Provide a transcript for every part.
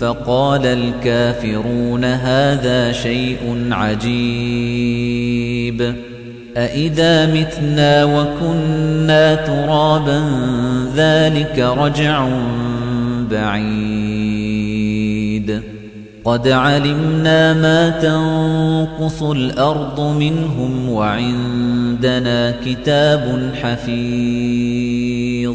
فقال الكافرون هذا شيء عجيب. أإذا متنا وكنا ترابا ذلك رجع بعيد. قد علمنا ما تنقص الأرض منهم وعندنا كتاب حفيظ.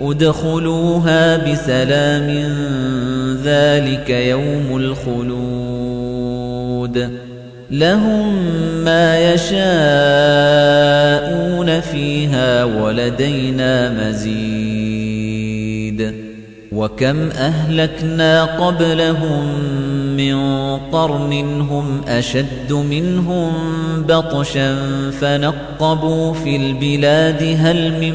ادخلوها بسلام ذلك يوم الخلود. لهم ما يشاءون فيها ولدينا مزيد. وكم أهلكنا قبلهم من قرن هم أشد منهم بطشا فنقبوا في البلاد هل من